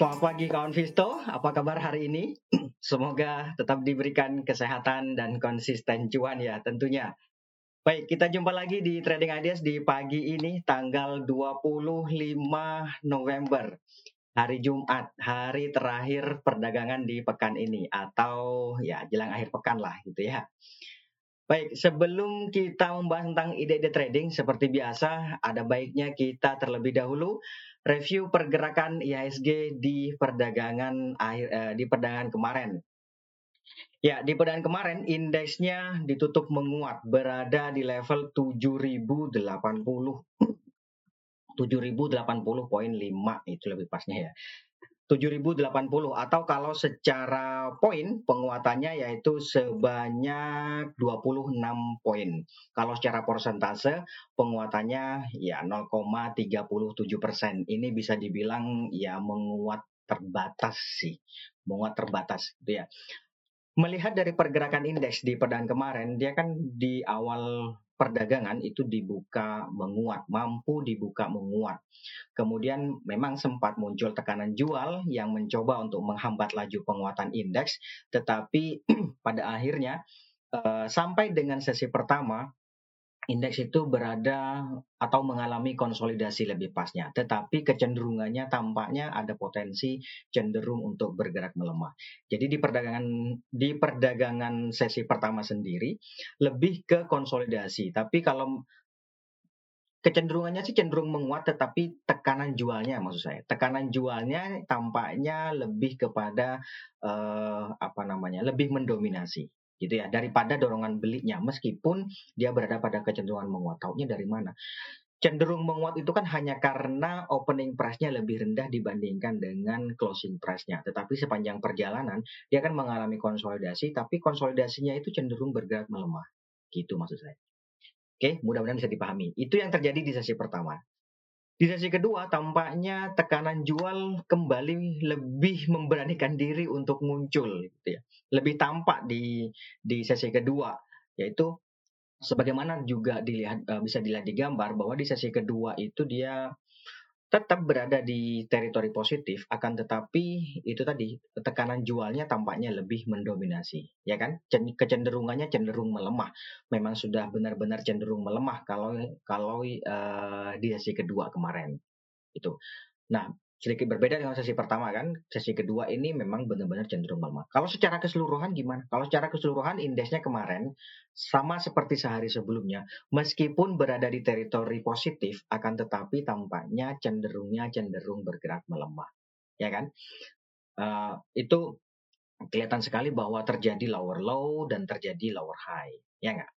Selamat pagi kawan Visto, apa kabar hari ini? Semoga tetap diberikan kesehatan dan konsisten cuan ya tentunya. Baik, kita jumpa lagi di Trading Ideas di pagi ini tanggal 25 November. Hari Jumat, hari terakhir perdagangan di pekan ini atau ya jelang akhir pekan lah gitu ya. Baik, sebelum kita membahas tentang ide-ide trading, seperti biasa, ada baiknya kita terlebih dahulu review pergerakan IHSG di perdagangan akhir eh, di perdagangan kemarin. Ya, di perdagangan kemarin indeksnya ditutup menguat berada di level 7080. 7080.5 itu lebih pasnya ya. 7080 atau kalau secara poin penguatannya yaitu sebanyak 26 poin. Kalau secara persentase penguatannya ya 0,37 persen. Ini bisa dibilang ya menguat terbatas sih, menguat terbatas gitu ya. Melihat dari pergerakan indeks di perdagangan kemarin, dia kan di awal perdagangan itu dibuka menguat, mampu dibuka menguat. Kemudian memang sempat muncul tekanan jual yang mencoba untuk menghambat laju penguatan indeks, tetapi pada akhirnya uh, sampai dengan sesi pertama indeks itu berada atau mengalami konsolidasi lebih pasnya, tetapi kecenderungannya tampaknya ada potensi cenderung untuk bergerak melemah. Jadi di perdagangan di perdagangan sesi pertama sendiri lebih ke konsolidasi, tapi kalau kecenderungannya sih cenderung menguat tetapi tekanan jualnya maksud saya. Tekanan jualnya tampaknya lebih kepada uh, apa namanya lebih mendominasi gitu ya daripada dorongan belinya meskipun dia berada pada kecenderungan menguat taunya dari mana? Cenderung menguat itu kan hanya karena opening price-nya lebih rendah dibandingkan dengan closing price-nya. Tetapi sepanjang perjalanan dia akan mengalami konsolidasi tapi konsolidasinya itu cenderung bergerak melemah. Gitu maksud saya. Oke mudah-mudahan bisa dipahami. Itu yang terjadi di sesi pertama di sesi kedua, tampaknya tekanan jual kembali lebih memberanikan diri untuk muncul, gitu ya. Lebih tampak di di sesi kedua, yaitu sebagaimana juga dilihat uh, bisa dilihat di gambar bahwa di sesi kedua itu dia tetap berada di teritori positif akan tetapi itu tadi tekanan jualnya tampaknya lebih mendominasi ya kan? Kecenderungannya cenderung melemah. Memang sudah benar-benar cenderung melemah kalau kalau uh, di sesi kedua kemarin. Itu. Nah sedikit berbeda dengan sesi pertama kan. Sesi kedua ini memang benar-benar cenderung melemah. Kalau secara keseluruhan gimana? Kalau secara keseluruhan indeksnya kemarin sama seperti sehari sebelumnya, meskipun berada di teritori positif, akan tetapi tampaknya cenderungnya cenderung bergerak melemah, ya kan? Uh, itu kelihatan sekali bahwa terjadi lower low dan terjadi lower high, ya nggak?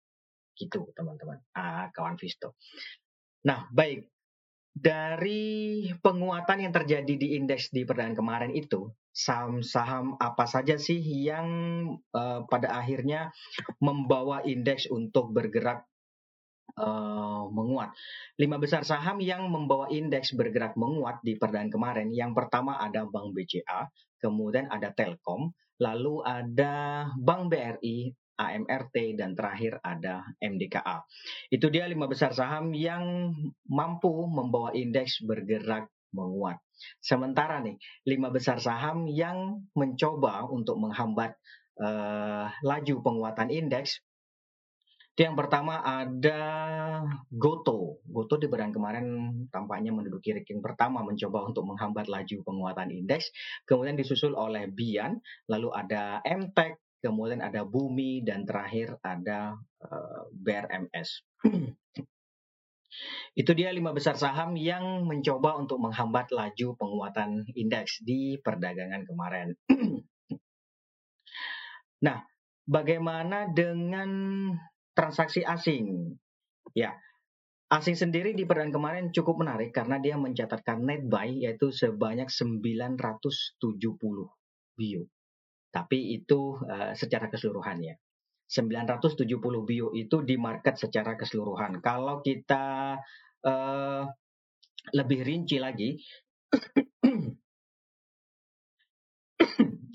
Gitu teman-teman, ah, kawan Visto. Nah, baik dari penguatan yang terjadi di indeks di perdagangan kemarin itu, saham-saham apa saja sih yang uh, pada akhirnya membawa indeks untuk bergerak uh, menguat? Lima besar saham yang membawa indeks bergerak menguat di perdagangan kemarin. Yang pertama ada Bank BCA, kemudian ada Telkom, lalu ada Bank BRI, AMRT, dan terakhir ada MDKA. Itu dia lima besar saham yang mampu membawa indeks bergerak menguat. Sementara nih, lima besar saham yang mencoba untuk menghambat uh, laju penguatan indeks itu yang pertama ada Goto. Goto di bulan kemarin tampaknya menduduki ranking pertama mencoba untuk menghambat laju penguatan indeks. Kemudian disusul oleh Bian, lalu ada MTEK, kemudian ada Bumi, dan terakhir ada uh, eh, BRMS. Itu dia lima besar saham yang mencoba untuk menghambat laju penguatan indeks di perdagangan kemarin. nah, bagaimana dengan transaksi asing? Ya, asing sendiri di perdagangan kemarin cukup menarik karena dia mencatatkan net buy yaitu sebanyak 970 bio. Tapi itu uh, secara keseluruhan ya. 970 bio itu di market secara keseluruhan. Kalau kita uh, lebih rinci lagi,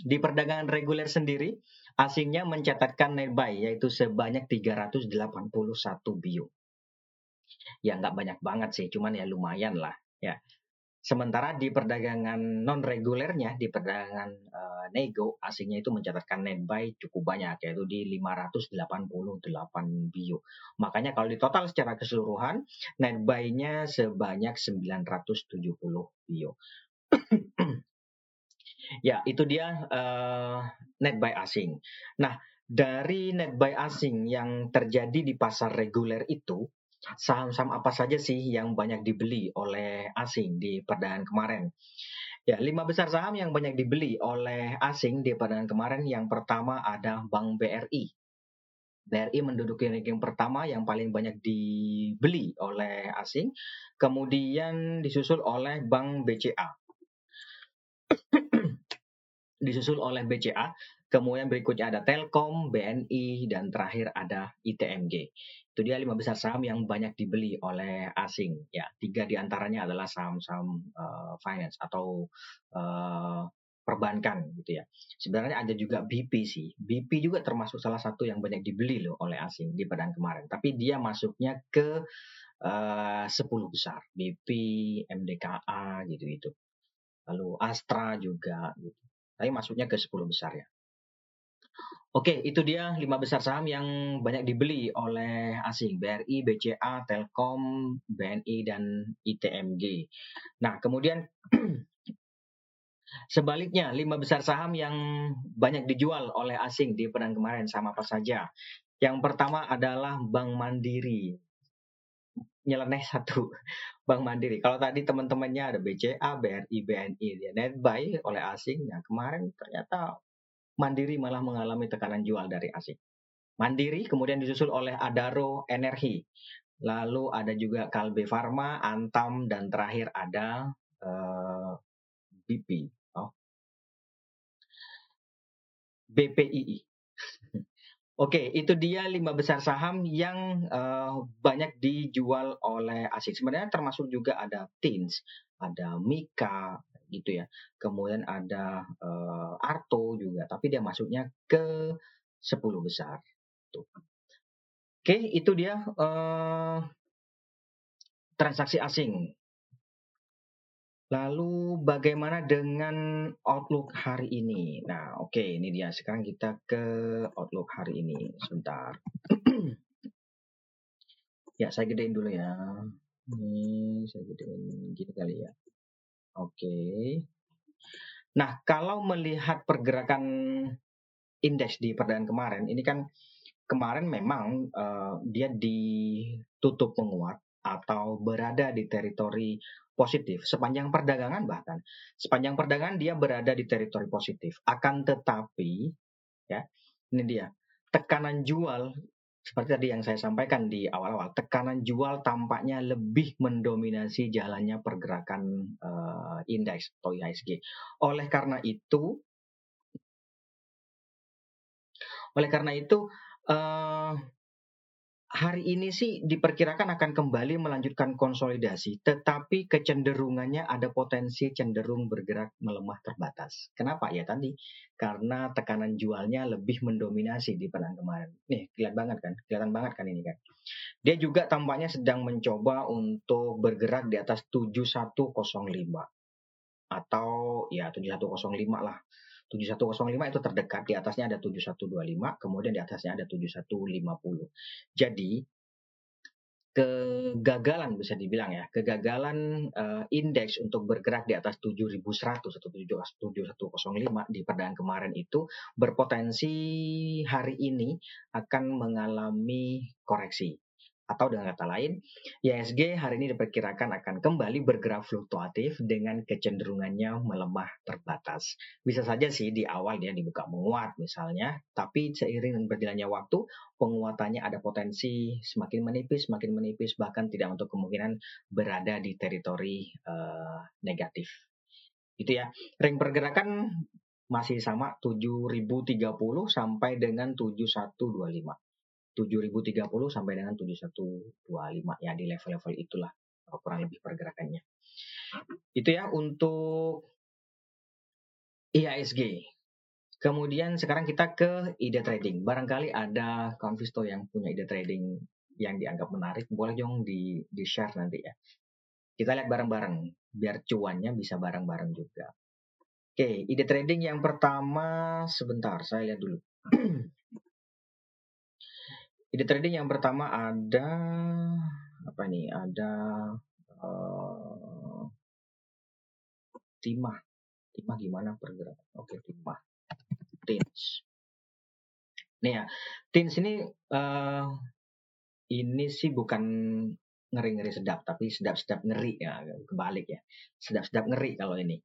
di perdagangan reguler sendiri, asingnya mencatatkan net buy yaitu sebanyak 381 bio. Ya nggak banyak banget sih, cuman ya lumayan lah. Ya, Sementara di perdagangan non regulernya, di perdagangan uh, nego, asingnya itu mencatatkan net buy cukup banyak, yaitu di 588 bio. Makanya kalau di total secara keseluruhan, net buy-nya sebanyak 970 bio. ya, itu dia uh, net buy asing. Nah, dari net buy asing yang terjadi di pasar reguler itu, saham-saham apa saja sih yang banyak dibeli oleh asing di perdagangan kemarin? Ya, lima besar saham yang banyak dibeli oleh asing di perdagangan kemarin yang pertama ada Bank BRI. BRI menduduki ranking pertama yang paling banyak dibeli oleh asing, kemudian disusul oleh Bank BCA. disusul oleh BCA, kemudian berikutnya ada Telkom, BNI, dan terakhir ada ITMG. Itu dia lima besar saham yang banyak dibeli oleh asing. Ya, tiga di antaranya adalah saham-saham uh, finance atau uh, perbankan gitu ya. Sebenarnya ada juga BP sih. BP juga termasuk salah satu yang banyak dibeli loh oleh asing di perdagangan kemarin. Tapi dia masuknya ke uh, 10 besar. BP, MDKA gitu itu. Lalu Astra juga gitu. Tapi masuknya ke 10 besar ya. Oke, itu dia lima besar saham yang banyak dibeli oleh asing, BRI, BCA, Telkom, BNI, dan ITMG. Nah, kemudian sebaliknya lima besar saham yang banyak dijual oleh asing di perang kemarin sama apa saja. Yang pertama adalah Bank Mandiri. Nyeleneh satu, Bank Mandiri. Kalau tadi teman-temannya ada BCA, BRI, BNI, dia net buy oleh asing. Nah, kemarin ternyata Mandiri malah mengalami tekanan jual dari asing. Mandiri kemudian disusul oleh Adaro Energi. Lalu ada juga Kalbe Farma, Antam, dan terakhir ada uh, eh, BP. Oh. BPII. Oke, itu dia lima besar saham yang uh, banyak dijual oleh asing. Sebenarnya termasuk juga ada TINS, ada Mika, gitu ya. Kemudian ada uh, Arto juga, tapi dia masuknya ke 10 besar. Tuh. Oke, itu dia uh, transaksi asing. Lalu bagaimana dengan outlook hari ini? Nah, oke, okay, ini dia. Sekarang kita ke outlook hari ini. Sebentar. ya, saya gedein dulu ya. Ini saya gedein gini kali ya. Oke. Nah, kalau melihat pergerakan indeks di perdagangan kemarin, ini kan kemarin memang uh, dia ditutup menguat atau berada di teritori positif sepanjang perdagangan bahkan sepanjang perdagangan dia berada di teritori positif akan tetapi ya ini dia tekanan jual seperti tadi yang saya sampaikan di awal-awal, tekanan jual tampaknya lebih mendominasi jalannya pergerakan uh, indeks atau IHSG. Oleh karena itu, oleh karena itu uh, hari ini sih diperkirakan akan kembali melanjutkan konsolidasi, tetapi kecenderungannya ada potensi cenderung bergerak melemah terbatas. Kenapa? Ya tadi karena tekanan jualnya lebih mendominasi di pekan kemarin. Nih, kelihatan banget kan? Kelihatan banget kan ini kan. Dia juga tampaknya sedang mencoba untuk bergerak di atas 7105 atau ya 7105 lah 7105 itu terdekat, di atasnya ada 7125, kemudian di atasnya ada 7150. Jadi kegagalan bisa dibilang ya, kegagalan uh, indeks untuk bergerak di atas 7100 atau 7105 di perdagangan kemarin itu berpotensi hari ini akan mengalami koreksi. Atau dengan kata lain, ISG hari ini diperkirakan akan kembali bergerak fluktuatif dengan kecenderungannya melemah terbatas. Bisa saja sih di awal dia dibuka menguat misalnya, tapi seiring dengan berjalannya waktu, penguatannya ada potensi semakin menipis, semakin menipis, bahkan tidak untuk kemungkinan berada di teritori uh, negatif. Itu ya. Ring pergerakan masih sama 7030 sampai dengan 7125. 7030 sampai dengan 7125 ya di level-level itulah kurang lebih pergerakannya. Itu ya untuk IHSG. Kemudian sekarang kita ke ide trading. Barangkali ada konvisto yang punya ide trading yang dianggap menarik, boleh dong di, di share nanti ya. Kita lihat bareng-bareng biar cuannya bisa bareng-bareng juga. Oke, ide trading yang pertama sebentar saya lihat dulu. ide trading yang pertama ada apa nih? Ada uh, timah. Timah gimana pergerakan? Oke, timah. Tins. Nih ya, tins ini uh, ini sih bukan ngeri-ngeri sedap, tapi sedap-sedap ngeri ya, kebalik ya. Sedap-sedap ngeri kalau ini.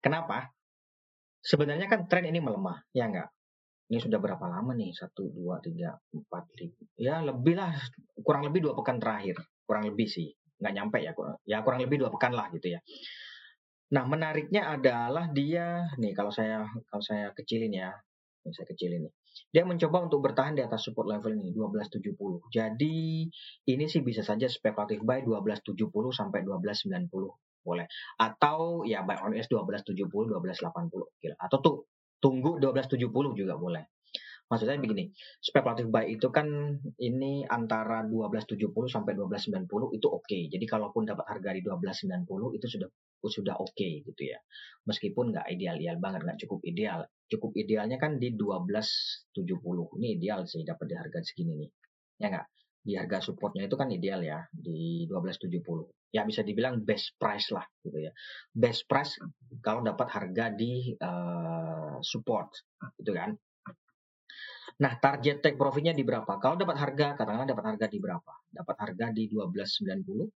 Kenapa? Sebenarnya kan tren ini melemah, ya enggak? Ini sudah berapa lama nih? Satu, dua, tiga, empat, lima. Ya lebih lah, kurang lebih dua pekan terakhir. Kurang lebih sih, nggak nyampe ya. Ya kurang lebih dua pekan lah gitu ya. Nah menariknya adalah dia, nih kalau saya kalau saya kecilin ya, ini saya kecilin nih. Dia mencoba untuk bertahan di atas support level ini 1270. Jadi ini sih bisa saja spekulatif buy 1270 sampai 1290 boleh. Atau ya buy on S 1270 1280 gila. Atau tuh tunggu 1270 juga boleh. Maksudnya begini, spekulatif buy itu kan ini antara 1270 sampai 1290 itu oke. Okay. Jadi kalaupun dapat harga di 1290 itu sudah sudah oke okay, gitu ya. Meskipun nggak ideal-ideal banget, nggak cukup ideal. Cukup idealnya kan di 1270. Ini ideal sih dapat di harga segini nih. Ya nggak? Di harga supportnya itu kan ideal ya di 1270. Ya bisa dibilang best price lah gitu ya. Best price kalau dapat harga di uh, support gitu kan. Nah, target take profitnya di berapa? Kalau dapat harga, katakanlah dapat harga di berapa? Dapat harga di 1290.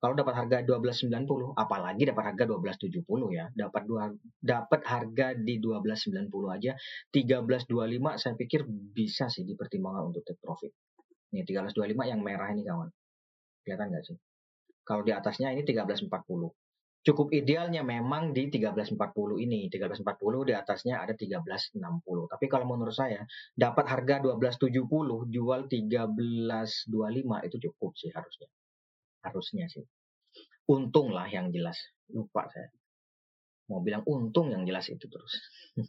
Kalau dapat harga 1290, apalagi dapat harga 1270 ya. Dapat dua dapat harga di 1290 aja 1325 saya pikir bisa sih dipertimbangkan untuk take profit. Ini 1325 yang merah ini kawan. Kelihatan nggak sih? Kalau di atasnya ini 1340 cukup idealnya memang di 1340 ini. 1340 di atasnya ada 1360. Tapi kalau menurut saya dapat harga 1270 jual 1325 itu cukup sih harusnya. Harusnya sih. Untung lah yang jelas. Lupa saya. Mau bilang untung yang jelas itu terus.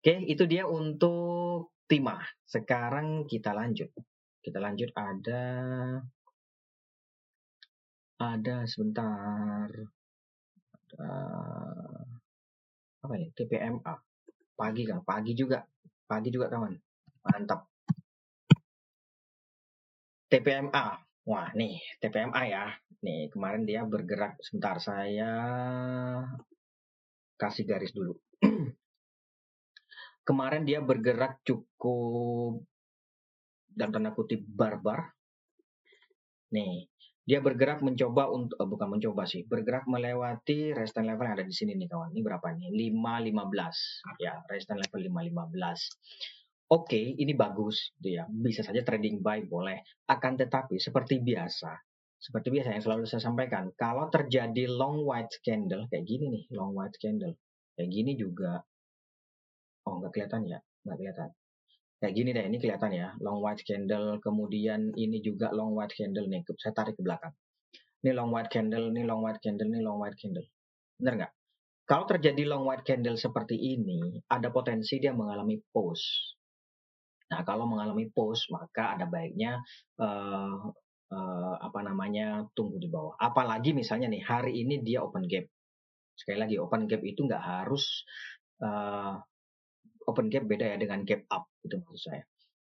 Oke, itu dia untuk timah. Sekarang kita lanjut. Kita lanjut ada ada sebentar. Uh, apa ya TPMA pagi kan pagi juga. Pagi juga kawan. Mantap. TPMA wah nih TPMA ya. Nih kemarin dia bergerak. Sebentar saya kasih garis dulu. Kemarin dia bergerak cukup dan tanda kutip barbar nih dia bergerak mencoba untuk uh, bukan mencoba sih, bergerak melewati resistance level yang ada di sini nih kawan. Ini berapa nih? 515. Ya, resistance level 515. Oke, okay, ini bagus gitu ya. Bisa saja trading buy boleh. Akan tetapi seperti biasa, seperti biasa yang selalu saya sampaikan, kalau terjadi long white candle kayak gini nih, long white candle. Kayak gini juga Oh, nggak kelihatan ya? Nggak kelihatan kayak gini deh ini kelihatan ya long white candle kemudian ini juga long white candle nih saya tarik ke belakang. Ini long white candle ini long white candle ini long white candle. Benar nggak? Kalau terjadi long white candle seperti ini ada potensi dia mengalami pause. Nah kalau mengalami pause maka ada baiknya uh, uh, apa namanya tunggu di bawah. Apalagi misalnya nih hari ini dia open gap. Sekali lagi open gap itu nggak harus uh, open gap beda ya dengan gap up itu maksud saya.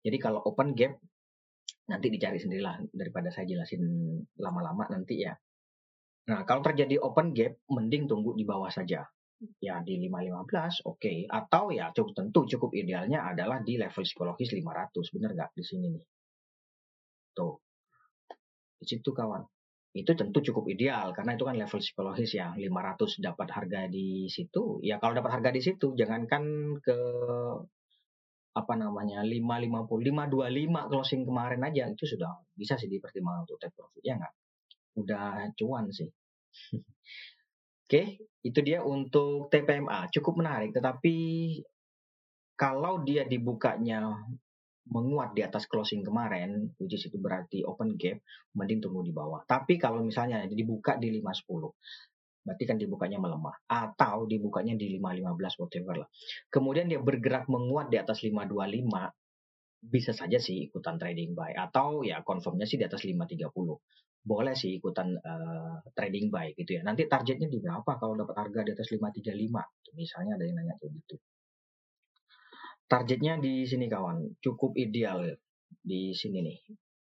Jadi kalau open gap nanti dicari sendirilah daripada saya jelasin lama-lama nanti ya. Nah, kalau terjadi open gap mending tunggu di bawah saja. Ya di 515 oke okay. atau ya cukup tentu cukup idealnya adalah di level psikologis 500 bener nggak di sini nih. Tuh. Di situ kawan itu tentu cukup ideal karena itu kan level psikologis ya. 500 dapat harga di situ ya kalau dapat harga di situ jangankan ke apa namanya 550 525 closing kemarin aja itu sudah bisa sih dipertimbangkan untuk take profit ya nggak? Udah cuan sih. Oke itu dia untuk TPMA cukup menarik tetapi kalau dia dibukanya menguat di atas closing kemarin, which is itu berarti open gap, mending tunggu di bawah. Tapi kalau misalnya dibuka di 510, berarti kan dibukanya melemah. Atau dibukanya di 515, whatever lah. Kemudian dia bergerak menguat di atas 525, bisa saja sih ikutan trading buy. Atau ya confirmnya sih di atas 530. boleh sih ikutan uh, trading buy gitu ya. Nanti targetnya di berapa kalau dapat harga di atas 535? Misalnya ada yang nanya kayak gitu. Targetnya di sini kawan, cukup ideal di sini nih.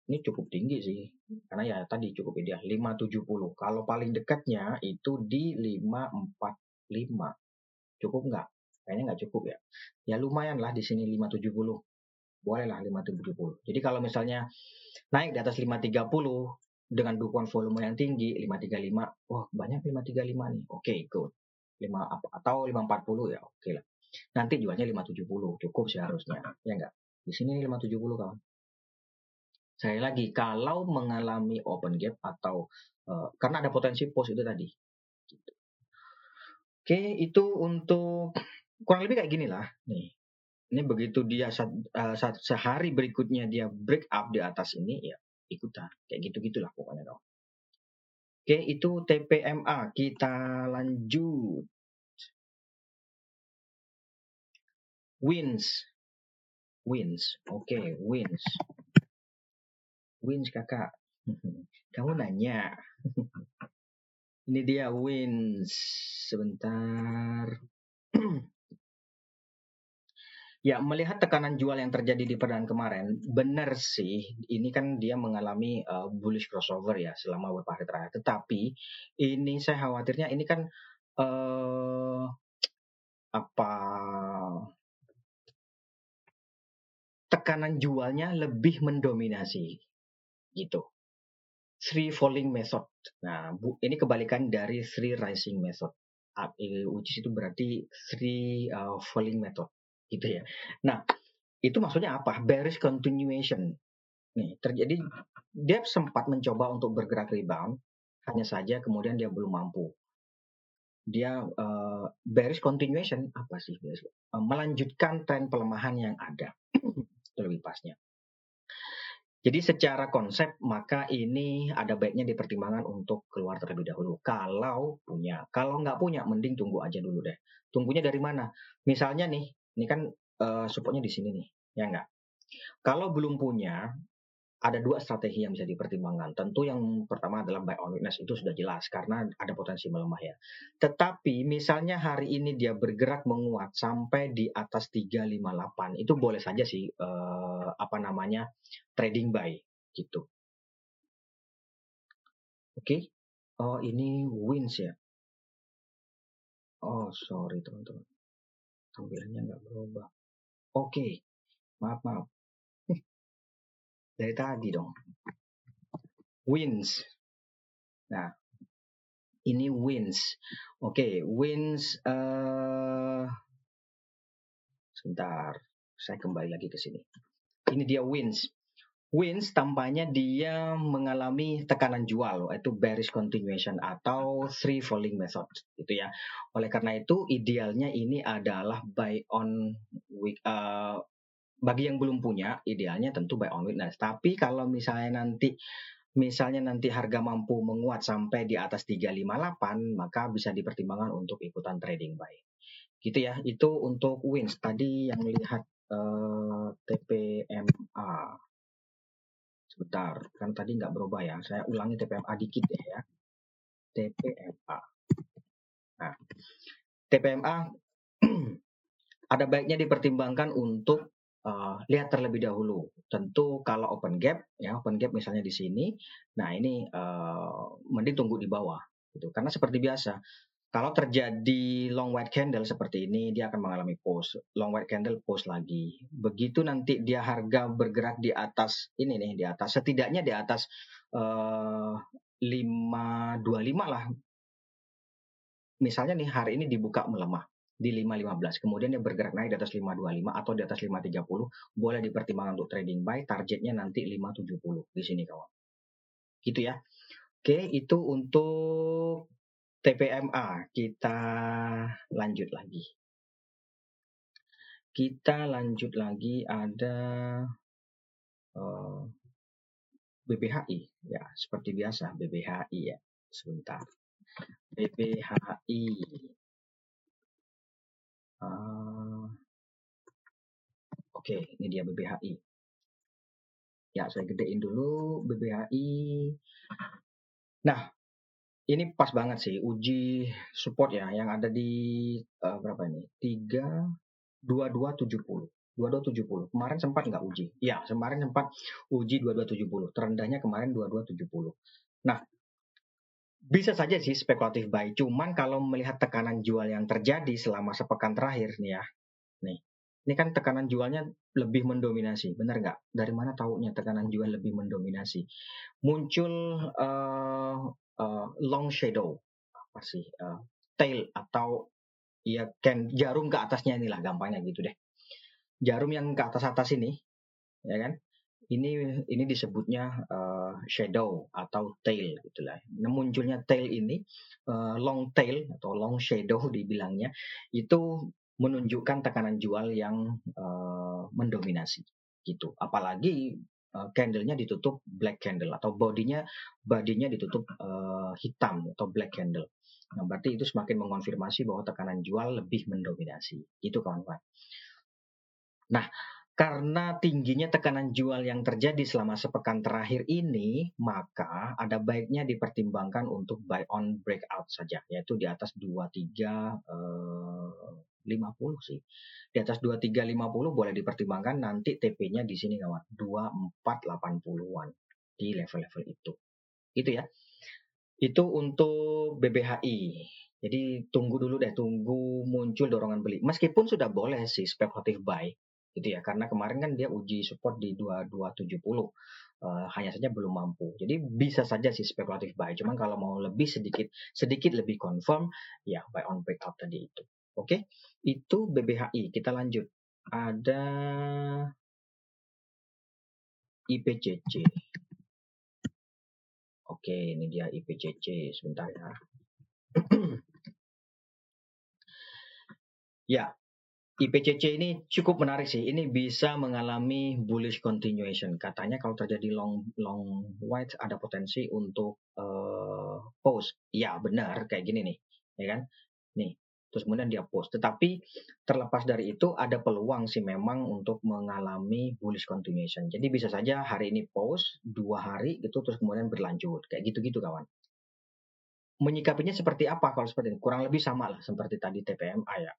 Ini cukup tinggi sih, karena ya tadi cukup ideal 570. Kalau paling dekatnya itu di 545. Cukup nggak? Kayaknya nggak cukup ya. Ya lumayan lah di sini 570 bolehlah 570. Jadi kalau misalnya naik di atas 530 dengan dukungan volume yang tinggi 535, wah banyak 535 nih. Oke, okay, good. 5 atau 540 ya, oke okay lah. Nanti jualnya 570, cukup sih harusnya. Ya enggak? Di sini 570 kawan. Saya lagi kalau mengalami open gap atau uh, karena ada potensi post itu tadi. Gitu. Oke, itu untuk kurang lebih kayak gini lah. Nih, ini begitu dia saat, uh, saat sehari berikutnya dia break up di atas ini ya ikutan kayak gitu gitulah pokoknya dong. Oke itu TPMA kita lanjut. Wins, wins, oke okay, wins, wins kakak. Kamu nanya. Ini dia wins. Sebentar. Ya, melihat tekanan jual yang terjadi di perdaan kemarin, benar sih, ini kan dia mengalami uh, bullish crossover ya selama beberapa hari terakhir. Tetapi ini saya khawatirnya ini kan uh, apa tekanan jualnya lebih mendominasi gitu. Three falling method. Nah, bu, ini kebalikan dari three rising method. Which is itu berarti three uh, falling method gitu ya. Nah, itu maksudnya apa? Bearish continuation. Nih, terjadi dia sempat mencoba untuk bergerak rebound, hanya saja kemudian dia belum mampu. Dia uh, bearish continuation apa sih? Uh, melanjutkan tren pelemahan yang ada. lebih pasnya. Jadi secara konsep maka ini ada baiknya dipertimbangkan untuk keluar terlebih dahulu. Kalau punya, kalau nggak punya, mending tunggu aja dulu deh. Tunggunya dari mana? Misalnya nih, ini kan uh, supportnya di sini nih, ya enggak? Kalau belum punya, ada dua strategi yang bisa dipertimbangkan. Tentu yang pertama adalah buy on weakness itu sudah jelas karena ada potensi melemah ya. Tetapi misalnya hari ini dia bergerak menguat sampai di atas 358 itu boleh saja sih uh, apa namanya trading buy gitu. Oke. Okay? Oh ini wins ya. Oh sorry teman-teman tampilannya nggak berubah. Oke, maaf maaf. Dari tadi dong. Wins. Nah, ini wins. Oke, wins. Uh, sebentar, saya kembali lagi ke sini. Ini dia wins. Wins tampaknya dia mengalami tekanan jual yaitu bearish continuation atau three falling method gitu ya. Oleh karena itu idealnya ini adalah buy on week uh, bagi yang belum punya idealnya tentu buy on weakness. Tapi kalau misalnya nanti misalnya nanti harga mampu menguat sampai di atas 358 maka bisa dipertimbangkan untuk ikutan trading buy. Gitu ya. Itu untuk wins. Tadi yang lihat uh, TPMA Sebentar, kan tadi nggak berubah ya. Saya ulangi TPMA dikit deh ya. TPMA. Nah, TPMA ada baiknya dipertimbangkan untuk uh, lihat terlebih dahulu. Tentu kalau open gap, ya open gap misalnya di sini, nah ini uh, mending tunggu di bawah, gitu. Karena seperti biasa, kalau terjadi long white candle seperti ini, dia akan mengalami pause. Long white candle pause lagi. Begitu nanti dia harga bergerak di atas ini nih, di atas setidaknya di atas uh, eh, 525 lah. Misalnya nih hari ini dibuka melemah di 515, kemudian dia bergerak naik di atas 525 atau di atas 530, boleh dipertimbangkan untuk trading. Buy, targetnya nanti 570 di sini kawan. Gitu ya. Oke, itu untuk TPMA kita lanjut lagi. Kita lanjut lagi. Ada uh, eh, BBHI ya seperti biasa BBHI ya. Sebentar. BBHI eh, oke okay, ini dia BBHI ya saya gedein dulu BBHI Nah, ini pas banget sih uji support ya yang ada di uh, berapa ini? 3 2270. 2270. Kemarin sempat nggak uji? Ya, kemarin sempat uji 2270. Terendahnya kemarin 2270. Nah, bisa saja sih spekulatif buy. Cuman kalau melihat tekanan jual yang terjadi selama sepekan terakhir nih ya. Nih, ini kan tekanan jualnya lebih mendominasi, benar nggak? Dari mana tahunya tekanan jual lebih mendominasi? Muncul uh, uh, long shadow, apa sih? Uh, tail atau ya can jarum ke atasnya inilah gampangnya gitu deh. Jarum yang ke atas atas ini, ya kan? Ini ini disebutnya uh, shadow atau tail gitulah. Nah, munculnya tail ini uh, long tail atau long shadow dibilangnya itu menunjukkan tekanan jual yang uh, mendominasi gitu. Apalagi uh, candlenya ditutup black candle atau bodinya bodinya ditutup uh, hitam atau black candle. Nah, berarti itu semakin mengonfirmasi bahwa tekanan jual lebih mendominasi. Itu kawan-kawan. Nah, karena tingginya tekanan jual yang terjadi selama sepekan terakhir ini, maka ada baiknya dipertimbangkan untuk buy on breakout saja, yaitu di atas 23 eh, 50 sih. Di atas 2350 boleh dipertimbangkan nanti TP-nya di sini kawan, 2480-an di level-level itu. Itu ya. Itu untuk BBHI. Jadi tunggu dulu deh, tunggu muncul dorongan beli. Meskipun sudah boleh sih spekulatif buy, gitu ya karena kemarin kan dia uji support di 2270 uh, eh, hanya saja belum mampu. Jadi bisa saja sih spekulatif buy cuman kalau mau lebih sedikit sedikit lebih confirm ya buy on breakout tadi itu. Oke okay? itu BBHI kita lanjut. Ada IPCC oke ini dia IPCC sebentar ya. Ya IPCC ini cukup menarik sih. Ini bisa mengalami bullish continuation. Katanya kalau terjadi long long white ada potensi untuk uh, pause. Ya benar kayak gini nih, ya kan? Nih, terus kemudian dia pause. Tetapi terlepas dari itu ada peluang sih memang untuk mengalami bullish continuation. Jadi bisa saja hari ini pause dua hari gitu terus kemudian berlanjut kayak gitu-gitu kawan. Menyikapinya seperti apa kalau seperti ini? Kurang lebih sama lah seperti tadi TPMA ya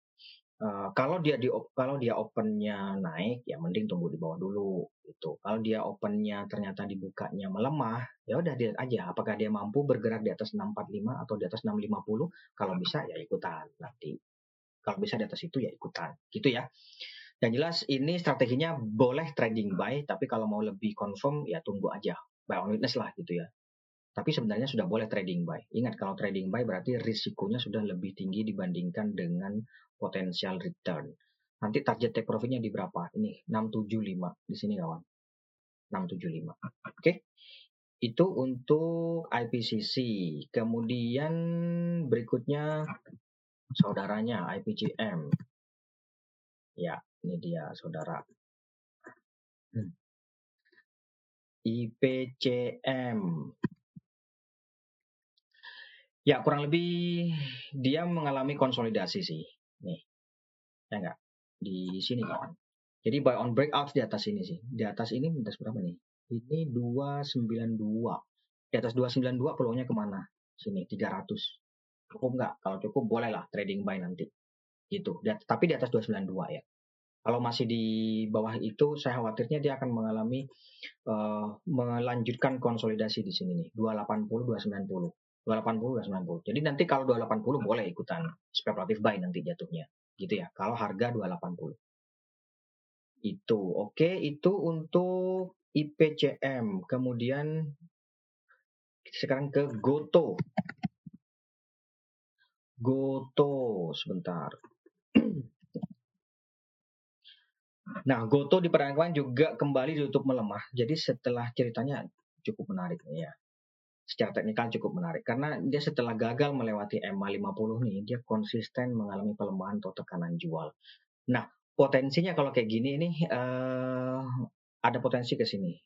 Uh, kalau dia di kalau dia opennya naik ya mending tunggu di bawah dulu itu kalau dia opennya ternyata dibukanya melemah ya udah lihat aja apakah dia mampu bergerak di atas 645 atau di atas 650 kalau bisa ya ikutan nanti. Kalau bisa di atas itu ya ikutan gitu ya. Dan jelas ini strateginya boleh trading buy tapi kalau mau lebih confirm ya tunggu aja. Buy on witness lah gitu ya tapi sebenarnya sudah boleh trading buy. Ingat kalau trading buy berarti risikonya sudah lebih tinggi dibandingkan dengan potensial return. Nanti target take profitnya di berapa? Ini 675 di sini kawan. 675. Oke. Okay? Itu untuk IPCC. Kemudian berikutnya saudaranya IPCM. Ya, ini dia saudara. Hmm. IPCM Ya, kurang lebih dia mengalami konsolidasi sih. Nih. Ya enggak? Di sini kan. Jadi buy on breakout di atas ini sih. Di atas ini minta berapa nih? Ini 292. Di atas 292 peluangnya ke mana? Sini 300. Cukup nggak? Kalau cukup boleh lah trading buy nanti. Gitu. Tapi di atas 292 ya. Kalau masih di bawah itu, saya khawatirnya dia akan mengalami uh, melanjutkan konsolidasi di sini nih, 280, 290. 280 290. Jadi nanti kalau 280 boleh ikutan spekulatif buy nanti jatuhnya. Gitu ya. Kalau harga 280. Itu. Oke, itu untuk IPCM. Kemudian sekarang ke Goto. Goto sebentar. Nah, Goto di perdagangan juga kembali ditutup melemah. Jadi setelah ceritanya cukup menarik ya secara teknikal cukup menarik. Karena dia setelah gagal melewati EMA 50 nih dia konsisten mengalami pelemahan atau tekanan jual. Nah potensinya kalau kayak gini ini uh, ada potensi ke sini.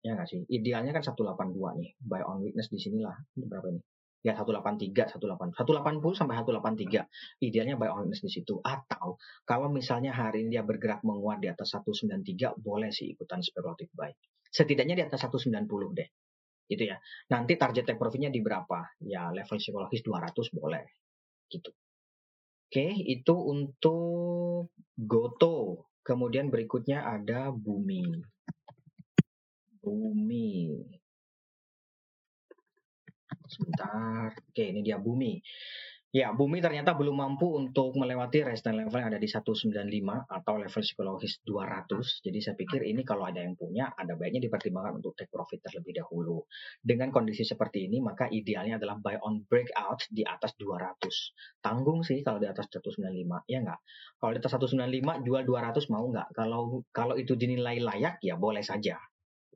Ya nggak sih? Idealnya kan 182 nih. Buy on weakness di sinilah ini berapa ini? Ya 183 180 180 sampai 183 idealnya buy on weakness di situ. Atau kalau misalnya hari ini dia bergerak menguat di atas 193 boleh sih ikutan spekulatif buy. Setidaknya di atas 190 deh gitu ya. Nanti target take profitnya di berapa? Ya level psikologis 200 boleh gitu. Oke, itu untuk Goto. Kemudian berikutnya ada Bumi. Bumi. Sebentar. Oke, ini dia Bumi. Ya, bumi ternyata belum mampu untuk melewati resistance level yang ada di 195 atau level psikologis 200. Jadi saya pikir ini kalau ada yang punya, ada baiknya dipertimbangkan untuk take profit terlebih dahulu. Dengan kondisi seperti ini, maka idealnya adalah buy on breakout di atas 200. Tanggung sih kalau di atas 195, ya nggak? Kalau di atas 195, jual 200 mau nggak? Kalau kalau itu dinilai layak, ya boleh saja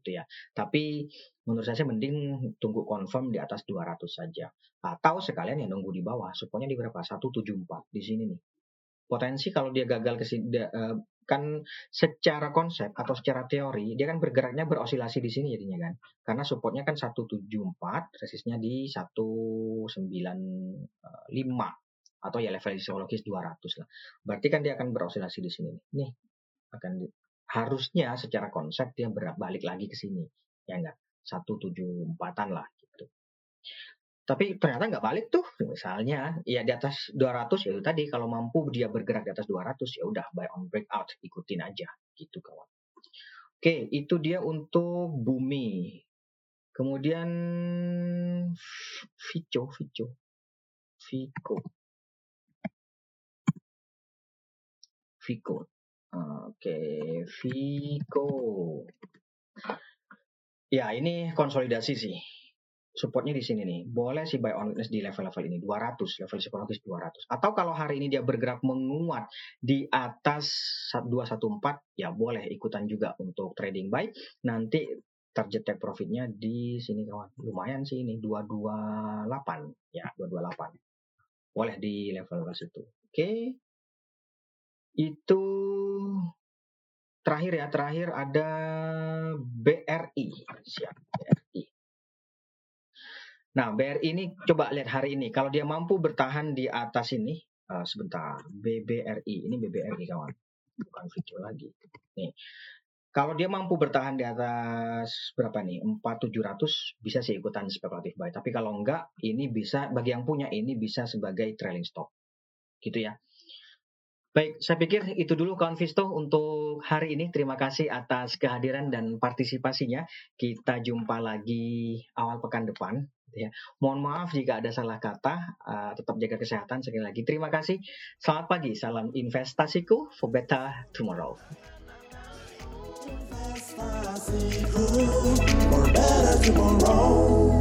gitu ya. Tapi menurut saya mending tunggu confirm di atas 200 saja. Atau sekalian ya nunggu di bawah. Supaya di berapa? 174 di sini nih. Potensi kalau dia gagal ke sini uh, kan secara konsep atau secara teori dia kan bergeraknya berosilasi di sini jadinya kan. Karena supportnya kan 174, resistnya di 195 atau ya level psikologis 200 lah. Berarti kan dia akan berosilasi di sini. Nih akan di, harusnya secara konsep dia balik lagi ke sini. Ya enggak? Satu tujuh empatan lah gitu. Tapi ternyata nggak balik tuh misalnya. Ya di atas 200 ya itu tadi. Kalau mampu dia bergerak di atas 200 ya udah buy on breakout ikutin aja gitu kawan. Oke itu dia untuk bumi. Kemudian Vico Vico. Vico. Vico Oke, Vico. Ya, ini konsolidasi sih. Supportnya di sini nih. Boleh sih buy on witness di level-level ini. 200, level psikologis 200. Atau kalau hari ini dia bergerak menguat di atas 214, ya boleh ikutan juga untuk trading buy. Nanti target take profitnya di sini kawan. Lumayan sih ini, 228. Ya, 228. Boleh di level-level situ. Oke. Itu terakhir ya, terakhir ada BRI. Siap, BRI. Nah, BRI ini coba lihat hari ini. Kalau dia mampu bertahan di atas ini, uh, sebentar, BBRI. Ini BBRI kawan, bukan video lagi. Nih, kalau dia mampu bertahan di atas berapa nih? 4700 bisa sih ikutan spekulatif buy. Tapi kalau enggak, ini bisa bagi yang punya ini bisa sebagai trailing stop. Gitu ya. Baik, saya pikir itu dulu kawan Visto untuk hari ini. Terima kasih atas kehadiran dan partisipasinya. Kita jumpa lagi awal pekan depan. Gitu ya. Mohon maaf jika ada salah kata, uh, tetap jaga kesehatan sekali lagi. Terima kasih. Selamat pagi, salam investasiku for better tomorrow. Investasiku for better tomorrow.